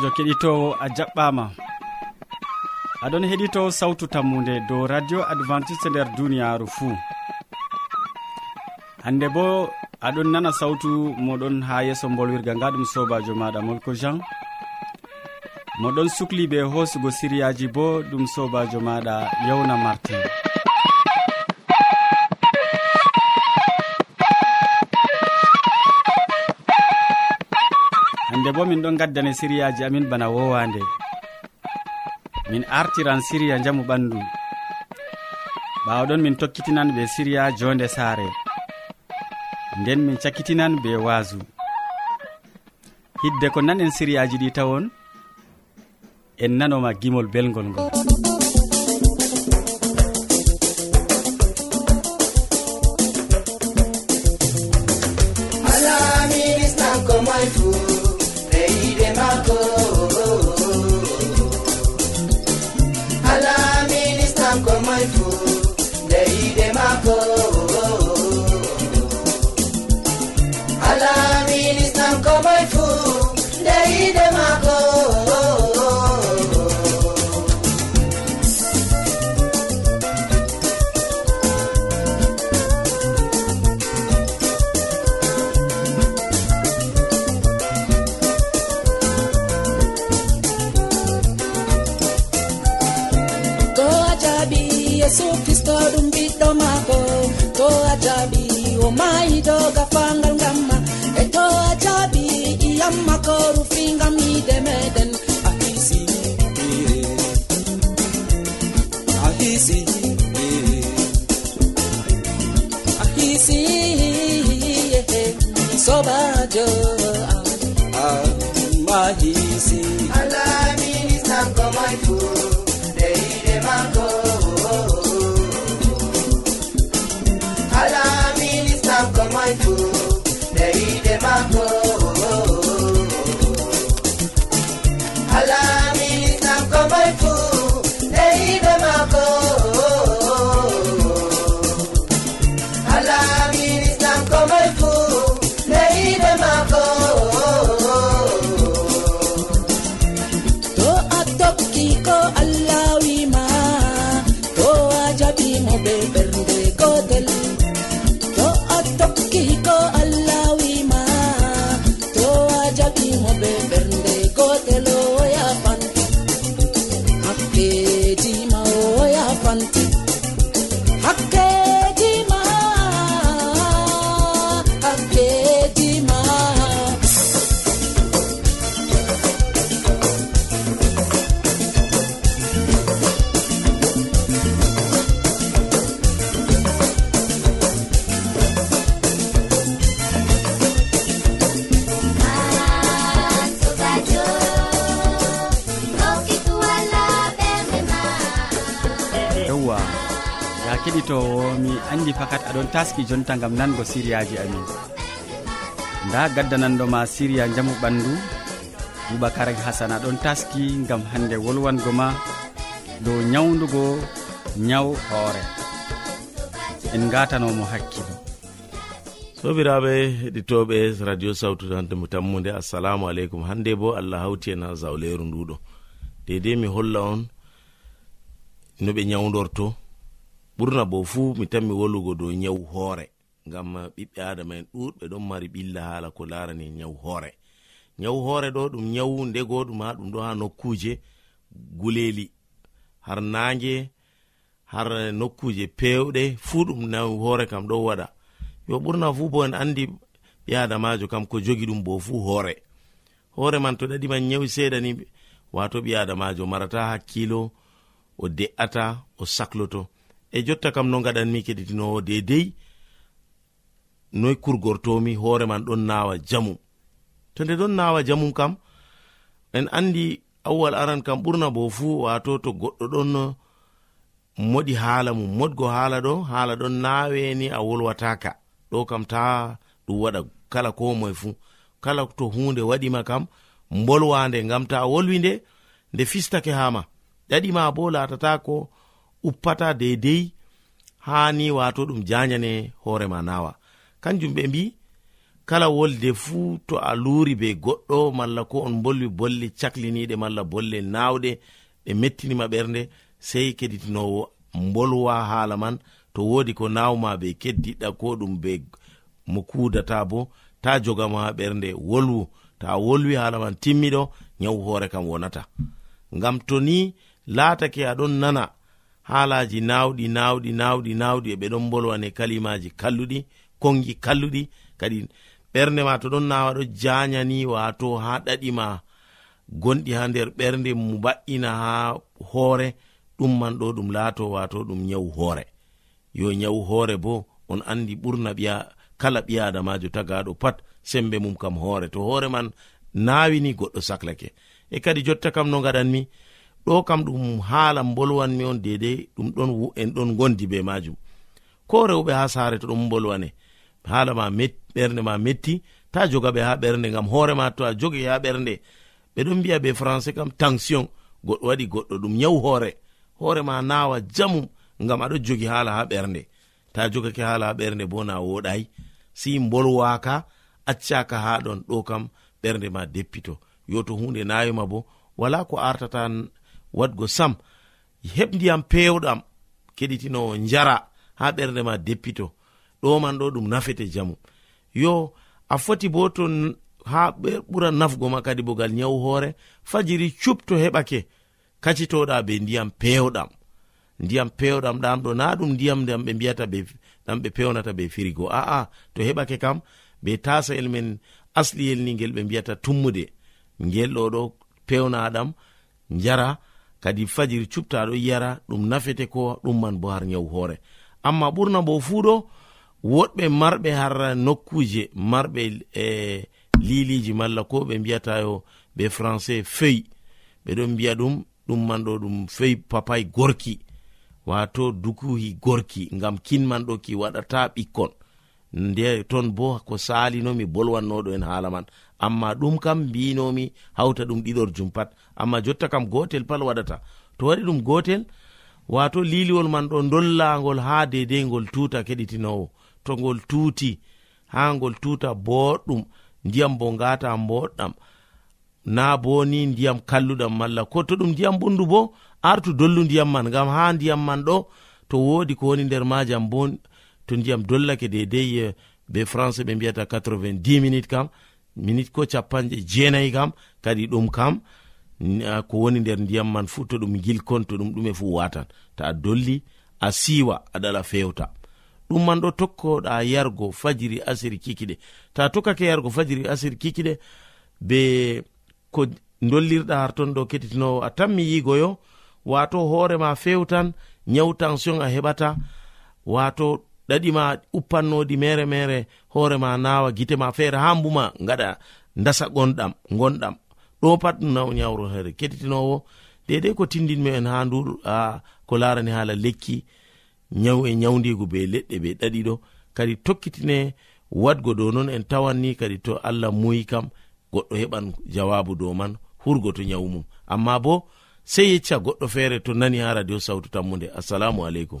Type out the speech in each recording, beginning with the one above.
sobajo keɗitowo a jaɓɓama. Aɗon heɗito sawtu tammude dow radio adventiste nder duniyaru fuu. Hande bo aɗon nana sawtu moɗon ha yeeso bolwirga nga ɗum sobajo maɗa molko jean. Moɗon sukli ɓe hoosugo siriyaji bo ɗum sobajo maɗa yewna martin. min ɗon gaddane siriyaji amin bana wowande. Min artiran siriya jamu ɓandu. Ɓawɗon min tokkitinan be siriya jonde saare. Nden min cakkitinan be waasu. Hidde ko nanen siriyaji ɗi tawon en nanoma gimol belgol ngol. yesu kristo ɗum ɓiɗɗo maako. To a jaɓi o mayi doga fangal ngamma e to a jaɓi iyamma ko rufingam yide meɗen a hisi a hisi a hisi sobajo. taski jonta gam nango siriyaji amin. Nda gaddananɗoma siriya jamu ɓandu boubacara hasana ɗon taski gam hande wolwango ma dow nyawdugo nyaw hoore. En gatanomo hakkilo. Sobiraɓe heɗitoɓe radio sawtu hande mo tammude assalamu aleykum. Hande bo allah hawti en ha zawleru nduɗo. Dedei mi holla on no ɓe nyawdorto. ɓurna bo fuu mi tanmi wolugo dow nyawu hoore ngam ɓiɓɓe adama en ɗuɗɓe ɗon mari ɓilla haala ko larani nyawu hoore. Nyawu hoore ɗo ɗum nyawu ndego ɗum ha ɗum ɗo ha nokkuje guleli har nange har nokkuje pewɗe fuu ɗum nyawu hoore kam ɗo waɗa. Yo ɓurna fuu bo en andi ɓi adamajo kam ko jogi ɗum bo fuu hoore. Hoore man to ɗaɗiman nyawi seeɗani wato ɓi adamajo marata hakkilo o de'ata o sakloto. e jotta kam no gaɗanmi keɗitinowo dedei noy kurgortomi hooreman ɗon nawa jamum to nde ɗon nawa jamum kam en andi awwal aran kam ɓurna bo fuu wato to goɗɗo ɗon moɗi haala mum moɗgo haala ɗo haala ɗon naweni a wolwataka ɗo kam ta ɗum waɗa kala ko moe fuu kala to hunde waɗima kam mbolwande ngam ta wolwi nde nde fistake hama ɗaɗima bo latatako uppata deidei hani wato ɗum janyane hoorema nawa kanjum ɓe mbi kala wolde fuu to a luuri be goɗɗo malla ko on bolwi bolle cakliniɗe malla bolle nawɗe ɗe mettinima ɓernde sei keɗitinowo bolwa haala man to wodi ko nawma be keddiɗa ko ɗum be mo kudata bo ta jogama ɓernde wolwu. Ta wolwi haala man timmiɗo nyawu hoore kam wonata. Ngam to ni laatake aɗon nana haalaji nawɗi nawɗi nawɗi nawɗi e ɓeɗon bolwane kalimaji kalluɗi kongi kalluɗi. Kadi ɓernde ma to ɗon nawa ɗo janyani wato ha ɗaɗima gonɗi ha nder ɓernde mu ba'ina ha hoore. Ɗum man ɗo ɗum laato wato ɗum nyawu hoore. Yo nyawu hoore bo on andi ɓurna ɓiya kala ɓi adamajo tagaɗo pat sembe mum kam hoore. To hoore man nawini goɗɗo saklake. E kadi jotta kam no gaɗanmi ɗo kam ɗum haala bolwanmi on dedei ɗum ɗon en ɗon gondi be majum ko rewɓe ha saare to ɗon bolwane haala ma ɓernde ma metti ta joga ɓe ha ɓernde ngam hoorema to a jogi ha ɓernde. Ɓe ɗon mbiya be français kam tension goɗɗo waɗi goɗɗo ɗum nyawu hoore. Hoorema nawa jamum gam aɗo jogi haala ha ɓernde. Ta jogake haala ha ɓernde bo na woɗayi si bolwaka accaka ha ɗon. Ɗo kam ɓernde ma deppito. Yo to hunde nawima bo wala ko artata wadgo sam heɓ ndiyam pewɗam keɗitinowo jara ha ɓernde ma deppito. Ɗoman ɗo ɗum nafete jamu. Yo a foti bo to ha ɓura nafgo ma kadi bogal nyawu hoore fajiri cupto heɓake kacitoɗa be ndiyam pewɗam. Ndiyam pewɗam ɗam ɗo na ɗum ndiyam dam ɓe mbiyata be ɗam ɓe pewnata be firigo. A'a to heɓake kam be tasa'el men asliyel ni ngel ɓe mbiyata tummude. Ngel ɗo ɗo pewnaɗam jara kadi fajiri cuptaɗo yara ɗum nafete ko ɗum man bo har nyawu hoore. Amma ɓurna bo fuu ɗo woɗɓe marɓe har nokkuje marɓe e liliji malla ko ɓe mbiyatayo be français fey ɓeɗon mbiya ɗum ɗum man ɗo ɗum fey papay gorki. Wato dukuhi gorki ngam kinman ɗo ki waɗata ɓikkon. nde ton bo ko salinomi bolwannoɗo en haala man. Amma ɗum kam mbinomi hawta ɗum ɗiɗorjum pat amma jotta kam gotel pal waɗata. To waɗi ɗum gotel wato liliwol man ɗo dollagol ha dedei ngol tuta keɗitinowo. To ngol tuti ha ngol tuta boɗɗum ndiyam bo ngata boɗɗam na bo ni ndiyam kalluɗam malla. Ko to ɗum ndiyam ɓundu bo artu dollu ndiyam man. Ngam ha ndiyam man ɗo to wodi ko woni nder majam bo to ndiyam dollake dedei eh, be français ɓe mbiyata 90 minute kam minute ko capanɗe jeenayi kam kadi ɗum kam ko woni nder ndiyam man fu to ɗum gilkon to ɗum ɗume fu watan. Ta a dolli a siiwa aɗala fewta. Ɗum man ɗo tokkoɗa yargo fajiri asiri kikiɗe. Ta tokkake yargo fajiri asiri kikiɗe be ko dollirɗa harton ɗo keɗitinowo a tanmi yigoyo wato hoorema fewtan nyawu tension a heɓata wato ɗaɗima uppannoɗi mere mere hoorema nawa gitema feere ha mbuma gaɗa dasa gonɗam gonɗam ɗo pat ɗum ñawro here keɗitinowo. Dedei ko tindinmi en ha ndu a ko larani hala lekki ñaw e ñawdigu be leɗɗe be ɗaɗiɗo kadi tokkitine wadgo dow non en tawanni kadi to allah muyi kam goɗɗo heɓan jawabu dow man hurgo to ñawu mum. Amma bo sei yecca goɗɗo feere to nani ha radio sawtu tammude assalamu aleykum.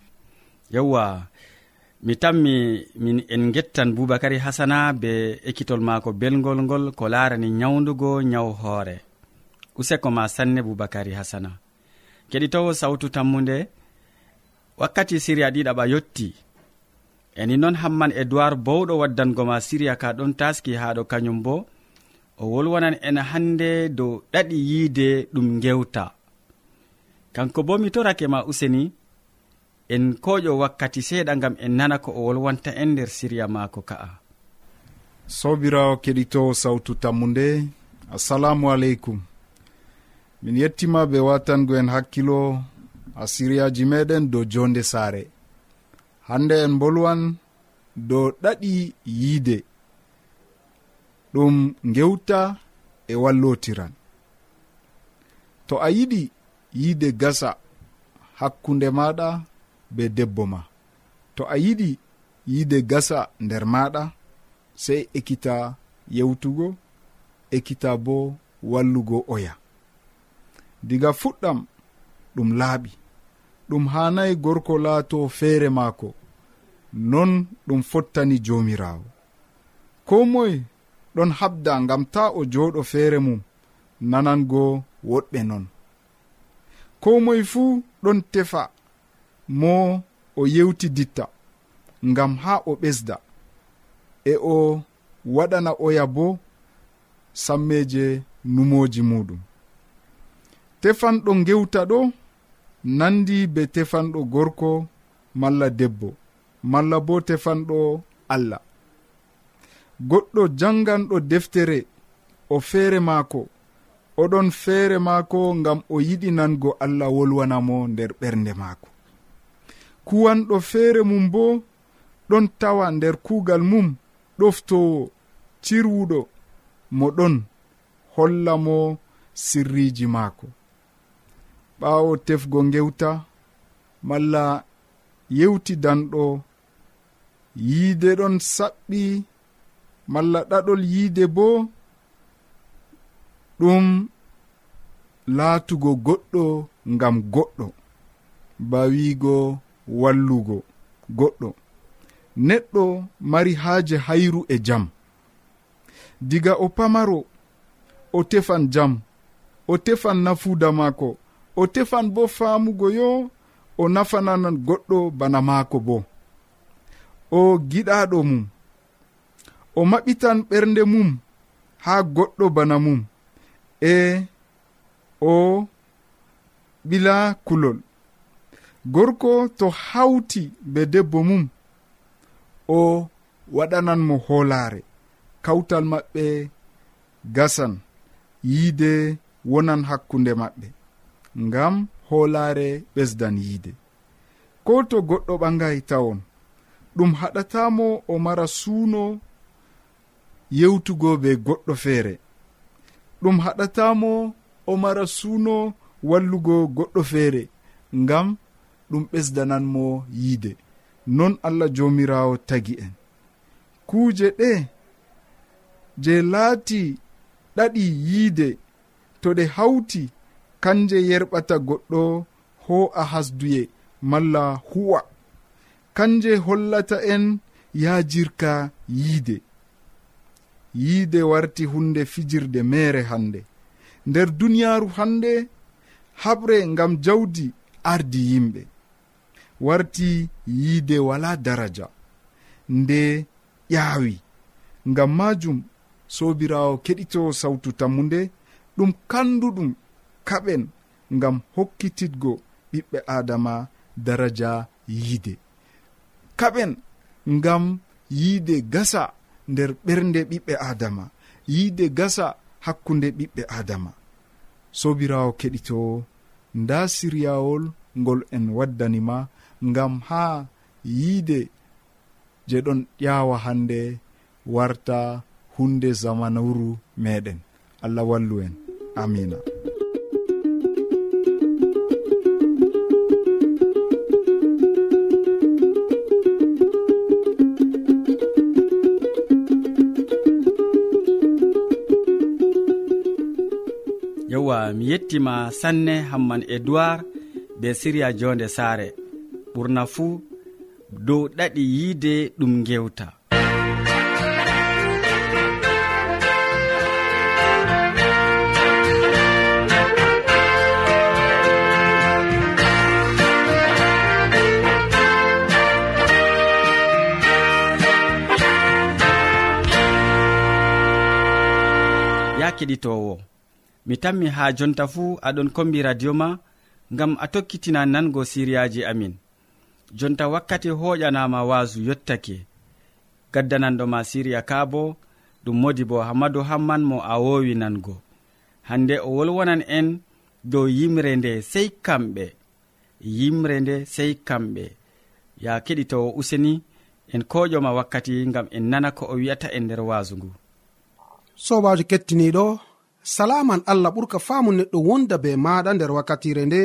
yewwa mi tammi min en gettan boubacary hasana be ekkitol maako belgol ngol ko laarani nyawdugo nyaw hoore. Useko ma sanne boubacary hasana keɗitowo sawtu tammude wakkati siriya ɗiɗaɓa yotti. Eni noon hamman edoird bowɗo waddango ma siriya ka ɗon taski haɗo kañum bo o wolwonan en hande dow ɗaɗi yiide ɗum gewta kanko bo mi torake ma useni en koƴo wakkati seeɗa gam en nana ko o wolwanta en nder siriya maako ka'a. Sobirawo keɗito sawtu tammu nde assalamu aleykum. Min yettima be watango en hakkilo a siriyaji meɗen dow jonde saare. Hande en bolwan dow ɗaɗi yiide. Ɗum gewta e wallotiran. To a yiɗi yiide gasa hakkunde maɗa be debbo ma. To a yiɗi yiide gasa nder maɗa sey ekkita yewtugo ekkita bo wallugo oya. Diga fuɗɗam ɗum laaɓi. Ɗum hanayi gorko laato feere maako. Non ɗum fottani joomirawo ko moye ɗon habda ngam ta o jooɗo feere mum nanango woɗɓe non. Ko moye fuu ɗon tefa mo o yewti ditta ngam ha o ɓesda e o waɗana oya bo sammeje numoji muɗum. Tefanɗo gewta ɗo nandi be tefanɗo gorko malla debbo malla bo tefanɗo allah. Goɗɗo janganɗo deftere o feere maako oɗon feere maako ngam o yiɗi nango allah wolwanamo nder ɓernde maako. kuwanɗo feere mum bo ɗon tawa nder kuugal mum ɗoftowo cirwuɗo mo ɗon holla mo sirriji maako. Ɓaawo tefgo ngewta malla yewtidanɗo yiide ɗon saɓɓi malla ɗaɗol yiide bo ɗum laatugo goɗɗo ngam goɗɗo ba wiigo wallugo goɗɗo. Neɗɗo mari haaje hayru e jam. Diga o pamaro o tefan jam. O tefan nafuuda maako. O tefan bo faamugo yo o nafananan goɗɗo bana maako bo. O giɗaɗo mum. O maɓitan ɓernde mum haa goɗɗo bana mum. E o ɓila kulol. gorko to hawti be debbo mum o waɗanan mo hoolaare. Kawtal maɓɓe gasan yiide wonan hakkunde maɓɓe ngam hoolaare ɓesdan yiide. Ko to goɗɗo ɓangay tawon ɗum haɗatamo o mara suuno yewtugo be goɗɗo feere. Ɗum haɗatamo o mara suuno wallugo goɗɗo feere ngam ɗum ɓesdananmo yiide. Non allah jomirawo tagi en. Kuuje ɗe je laati ɗaɗi yiide to ɗe hawti kanje yerɓata goɗɗo ho a hasduye malla huwa. Kanje hollata en yaajirka yiide. Yiide warti hunde fijirde mere hande. Nder duniyaaru hande haɓre ngam jawdi ardi yimɓe. warti yiide wala daraja. Nde ƴaawi. Ngam majum sobirawo keɗito sawtu tammude ɗum kanduɗum kaɓen ngam hokkititgo ɓiɓɓe adama daraja yiide. Kaɓen ngam yiide gasa nder ɓernde ɓiɓɓe adama yiide gasa hakkunde ɓiɓɓe adama sobirawo keɗito nda siryawol ngol en waddanima ngam ha yiide je ɗon ƴawa hande warta hunde zamanuru meɗen allah wallu en. Amina. Yewwa mi yettima sanne hamman edoird be siriya jonde saare. ɓurna fuu dow ɗaɗi yiide ɗum gewta ya keɗitowo mi tammi ha jonta fuu aɗon kombi radio ma ngam a tokkitina nango siriyaji amin. jonta wakkati hoƴanama wasu yottake. Gaddananɗoma siriya ka bo ɗum modi bo hammadou hamman mo a wowi nango hande o wolwonan en dow yimre nde sey kamɓe. Yimre nde sey kamɓe. Ya keɗitowo useni en koƴoma wakkati gam en nana ko o wi'ata e nder wasu ngu. Sobajo kettiniɗo salaman allah ɓurka faamu neɗɗo wonda be maɗa nder wakkatire nde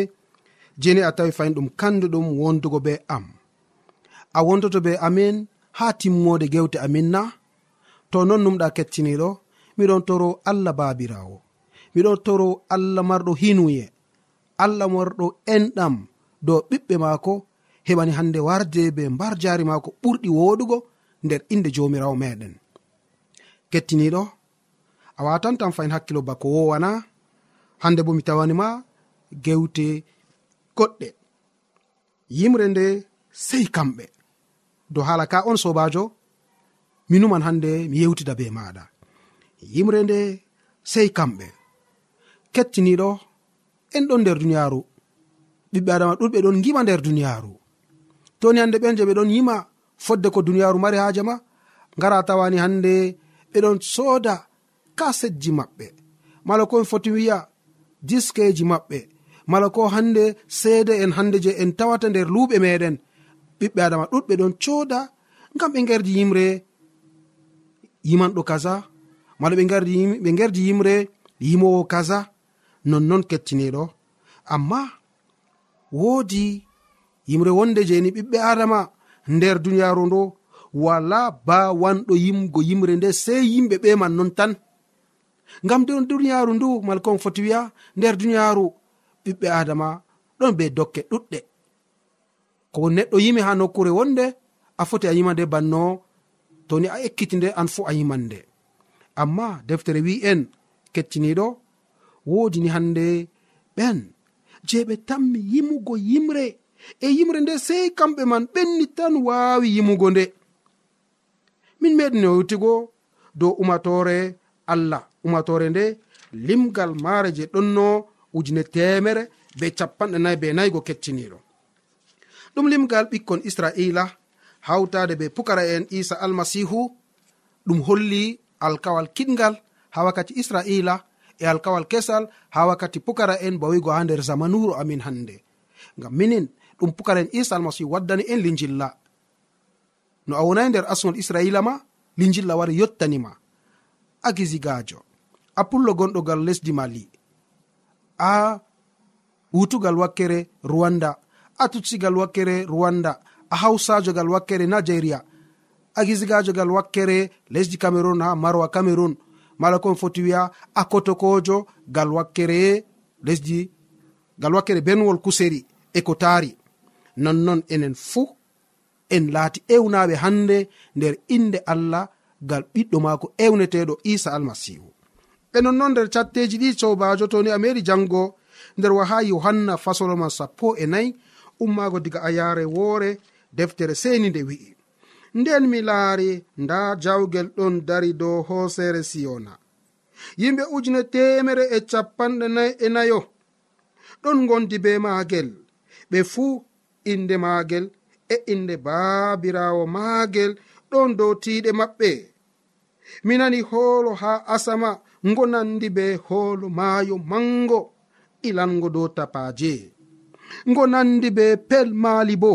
jeni a tawi fayin ɗum kanduɗum wondugo be am. A wondoto be amin ha timmode gewte amin na. To non numɗa kettiniɗo miɗon toro allah babirawo. Miɗon toro allah marɗo hinuye. Allah marɗo enɗam. Dow ɓiɓɓe maako heɓani hande warde be mbar jari maako ɓurɗi woɗugo nder inde jomirawo meɗen. Kettiniɗo a watantan fayin hakkilo bako wowana hande bo mi tawanima gewte goɗɗe. Yimre nde sei kamɓe. Dow hala ka on sobajo mi numan hande mi yewtida be maɗa. Yimre nde sei kamɓe. Kettiniɗo en ɗon nder duniyaru. Ɓiɓɓe adama ɗuɗɓe ɗon gima nder duniyaru. Toni hande ɓen je ɓe ɗon yima fodde ko duniyaru mari haje ma ngara tawani hande ɓeɗon sooda kasetji maɓɓe. Mala komi foti wiya diskeji maɓɓe. mala ko hande seede en hande je en tawata nder luuɓe meɗen ɓiɓɓe adama ɗuɗɓe ɗon cooda ngam ɓe gerdi yimre yimanɗo kaza. Mala ɓe gerdi yimre yimowo kaza nonnon kettiniɗo amma woodi yimre wonde jeni ɓiɓɓe adama nder duniyaru ndo wala bawanɗo yimgo yimre nde sei yimɓe ɓe man non tan. Ngam nder duniyaru ndu malkon foti wiya nder duniyaru ɓiɓɓe adama ɗon be dokke ɗuɗɗe. Ko neɗɗo yimi ha nokkure wonde a foti a yima nde banno toni a ekkiti nde an fu a yiman nde amma deftere wi en kecciniɗo wodini hande ɓen je ɓe tammi yimugo yimre. E yimre nde sei kamɓe man ɓenni tan waawi yimugo nde. Min meɗino yewtigo dow umatore allah umatore nde limgal maare je ɗonno ujune temere be capanɗe nayi be nayigo kecciniɗo. Ɗum limgal ɓikkon israila hawtade be pukara en isa almasihu ɗum holli alkawal kiɗgal ha wakkati israila e alkawal kesal ha wakkati pukara en bawigo ha nder zamanuru amin hande ngam minin ɗum pukara en isa almasihu waddani en lijilla no a wonayi nder asgol israila ma lijilla wari yettanima a gisigajo apullo gonɗogal lesdi mali. a wutugal wakkere rwanda. A tutsigal wakkere rwanda. A hawsajogal wakkere nigeria. A gisigajogal wakkere lesdi cameron ha marwa cameron mala kon foti wiya a kotokojo gal wakkere lesdi gal wakkere benwol kuseri e ko taari. Nonnon enen fuu en laati ewnaɓe hande nder inde allah gal ɓiɗɗo maako ewneteɗo isa almasihu e nonnon nder catteji ɗi sobajo toni a meri jango nder waha yohanna fasoloma sappo e nayi ummago diga a yare woore deftere seni nde wi'i. Nden mi laari nda jawgel ɗon dari dow hoosere siyona yimɓe ujune temere e capanɗe nayi e nayo. Ɗon gondi be maagel. Ɓe fuu inde maagel e inde baabirawo maagel. Ɗon dow tiiɗe maɓɓe. mi nani hoolo ha asama ngo nandi be hoolo maayo mango ilango dow tapaje ngo nandi be pel maali bo.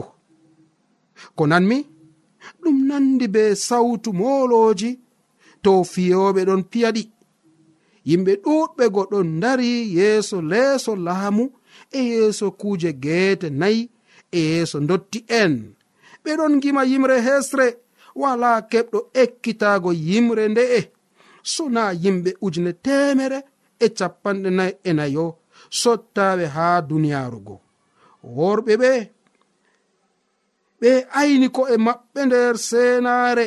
Ko nanmi? Ɗum nandi be sawtu molooji to fiyoɓe ɗon piyaɗi yimɓe ɗuɗɓe goɗon dari yeeso leeso laamu e yeeso kuuje geete nayi e yeeso dotti en. Ɓeɗon gima yimre hesre wala keɓɗo ekkitago yimre nde'e sona yimɓe ujune temere e capanɗe nayi e nayo sottaɓe haa duniyaarugo worɓe ɓe ɓe ayni ko e maɓɓe nder seenaare.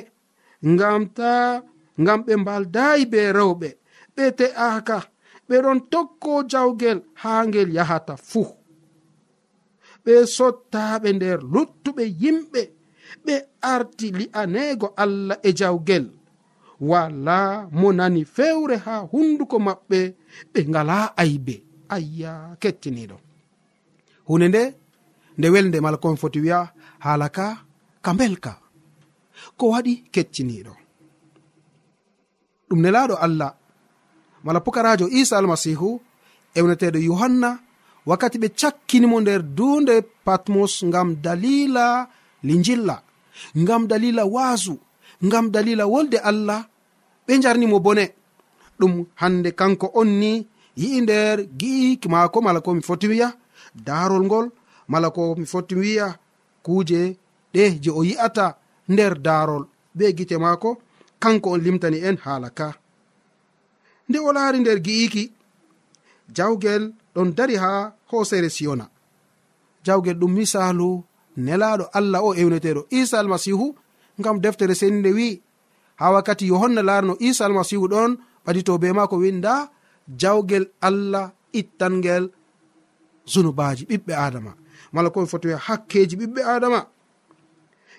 Ngam ta ngam ɓe mbaldayi be rewɓe. Ɓe te'aka ɓeɗon tokko jawgel haa ngel yahata fuu. Ɓe sottaɓe nder luttuɓe yimɓe. ɓe arti li'anego allah e jawgel. Wala mo nani fewre ha hunduko maɓɓe ɓe ngala aybe. Ayya kettiniɗo. Hunde nde nde welde malkon foti wiya haala ka ka belka ko waɗi kecciniɗo ɗum nelaɗo allah. Mala pukarajo isa almasihu ewneteɗo yohanna wakkati ɓe cakkinimo nder dunde patmos ngam dalila linjilla. ngam dalila waasu ngam dalila wolde allah ɓe jarnimo bone. Ɗum hande kanko on ni yi'i nder gi'iki maako mala ko mi foti wiya darol ngol mala ko mi foti wiya kuuje ɗe je o yi'ata nder darol be gite maako kanko on limtani en haala ka. Nde o laari nder gi'iki jawgel ɗon dari ha hoosere siyona. Jawgel ɗum misalu nelaɗo allah o ewneteɗo isa almasihu ngam deftere seninde wi ha wakkati yohanna larno isa almasihu ɗon ɓadito be mako winda jawgel allah ittangel zunubaji ɓiɓɓe adama mala komi foti wiya hakkeji ɓiɓɓe adama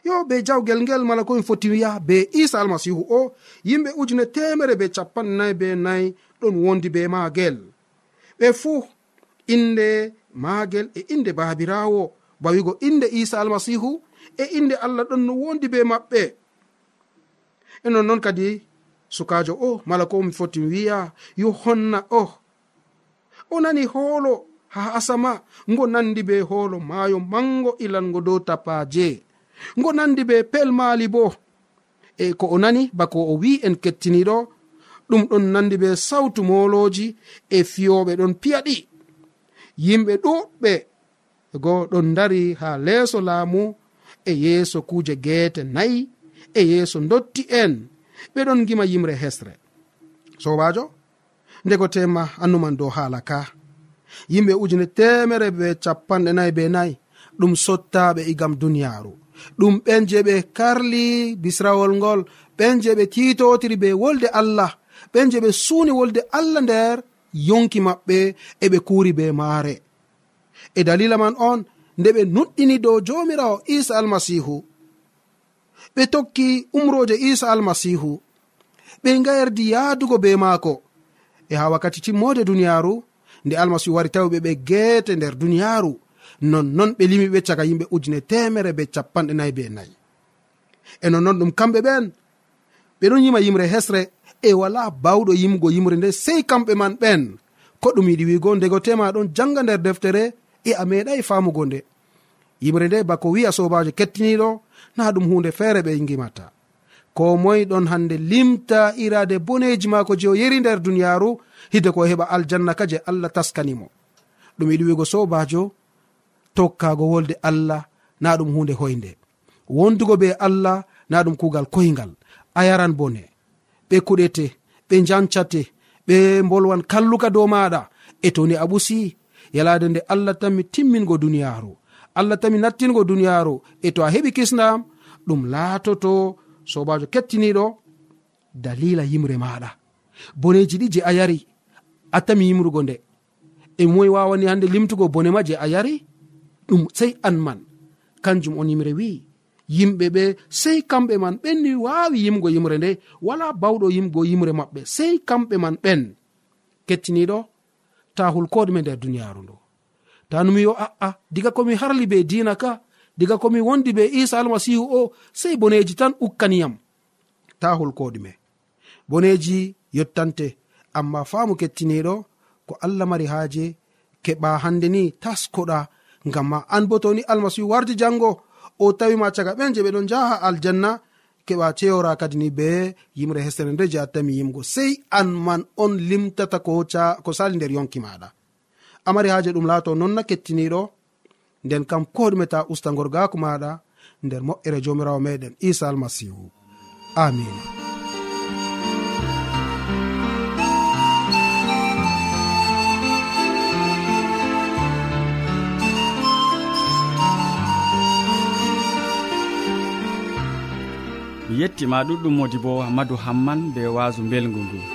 yo be jawgel ngel mala komi foti wiya be isa almasihu o yimɓe ujune temere be capannay be nayi ɗon wondi be magel ɓe fuu inde magel e inde babirawo ba wigo inde isa almasihu e inde allah ɗon no wondi be maɓɓe. E non noon kadi sukajo o oh, mala ko mi foti wiya yohanna o oh. o. Nani hoolo ha asama ngo nandi be hoolo maayo mango ilango dow tapaje ngo nandi be pelmaali bo. E ko o nani bako o wi en kettiniɗo ɗum ɗon nandi be sawtu moloji e fiyoɓe ɗon piyaɗi yimɓe ɗuɓɓe E go ɗon dari ha leeso laamu e yeeso kuuje geete nayi e yeeso dotti en ɓe ɗon gima yimre hesre. Sobajo ndego tema annuman dow haala ka. Yimɓe ujune temere be capanɗe nayi be nayi ɗum sottaɓe igam duniyaaru. Ɗum ɓen je ɓe karli bisrawol ngol ɓen je ɓe titotiri be wolde allah ɓen je ɓe suuni wolde allah nder yonki maɓɓe eɓe kuuri be maare. e dalila man on nde ɓe nuɗɗini dow jomirawo isa almasihu ɓe tokki umroje isa almasihu ɓe ngayerdi yaadugo be maako. E ha wakkati timmode duniyaaru nde almasihu wari tawi ɓe ɓe geete nder duniyaaru. Nonnon ɓe limi ɓe caga yimɓe ujune temere be capanɗe nayi be nayi. E nonnon ɗum kamɓe ɓen ɓe ɗon yima yimre hesre e wala bawɗo yimgo yimre nde sey kamɓe man ɓen. Ko ɗum yiɗi wigo ndego tema ɗon janga nder deftere e a meeɗai famugo nde. Yimre nde bako wi'a sobajo kettiniɗo na ɗum hunde feere ɓe gimatta ko moy ɗon hande limta irade boneji mako je o yeri nder duniyaru hide ko heɓa aljanna ka je allah taskanimo. Ɗum yiɗi wigo sobajo tokkago wolde allah na ɗum hunde hoynde. Wondugo be allah na ɗum kugal koyngal. A yaran bone. Ɓe kuɗete ɓe jancate ɓe bolwan kalluka dow maɗa e toni a ɓusi yalade nde allah tan mi timmingo duniyaaru. Allah tan mi nattingo duniyaaru. E to a heɓi kisnam ɗum laatoto sobajo kettiniɗo dalila yimre maɗa boneji ɗi je a yari a tami yimrugo nde. E moy wawani hande limtugo bone ma je a yari ɗum sei an man. Kanjum on yimre wi yimɓe ɓe sei kamɓe man ɓenni wawi yimgo yimre nde. Wala bawɗo yimgo yimre maɓɓe sei kamɓe man ɓen. Kettiniɗo tahul ko nder duniyaru ndu. Tan mi yo a'a diga komi harli be dina ka diga komi wondi be isa almasihu o sei boneji tan ukkaniyam tahol koɗume boneji yottante amma faamu kettiniɗo ko allah mari haaje keɓa hande ni taskoɗa ngam ma an bo toni almasihu warti jango o tawima caga ɓen je ɓeɗon jaha aljanna keɓa ceora kadi ni be yimre hestere nde je attami yimgo. Sei an man on limtata ko ko sali nder yonki maɗa. Amari haje ɗum laato nonna kettiniɗo nden kam ko ɗume ta usta gorgako maɗa nder moƴƴere jomirawo meɗen isa almasihu. Amina yettima ɗuɗɗum modi bo amadou hamman be wasu belgu ngu.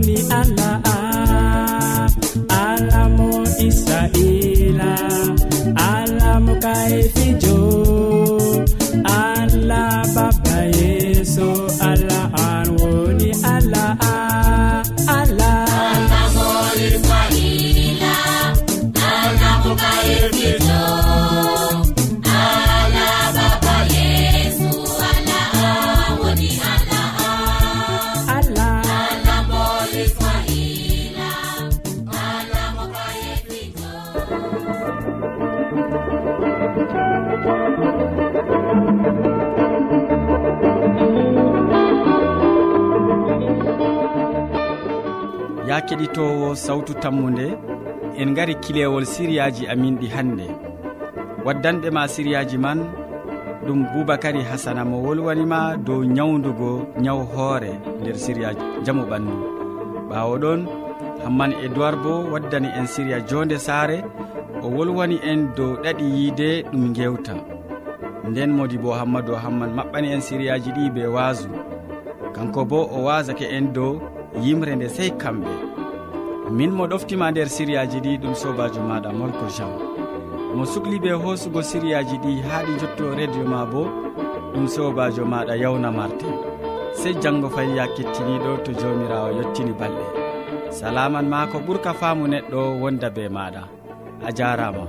woni allah tammude en gari kilewol siriyaji amin ɗi hannde. Waddanɓe ma siriyaji man ɗum boubacary hasana mo wolwanima dow nyawdugo nyaw hoore nder siriya jamu ɓandu. Ɓawo ɗon hamman edoird bo waddani en siriya jonde saare o wolwani en dow ɗaɗi yiide ɗum gewta nden modi bo hammadou hamman maɓɓani en siriyaji ɗi be waasu. Kanko bo o wasake en dow yimre nde sey kamɓe. min mo ɗoftima nder siriyaji ɗi ɗum sobajo maɗa molko jean. Mo sukli be hoosugo siriyaji ɗi haa ɗi jotto radio ma bo ɗum sobajo maɗa yawna martin sey janggo fayiya kettiniɗo to jawmirawo yettini balɗe. Salaman ma ko ɓurka faamu neɗɗo wonda be maɗa. A jarama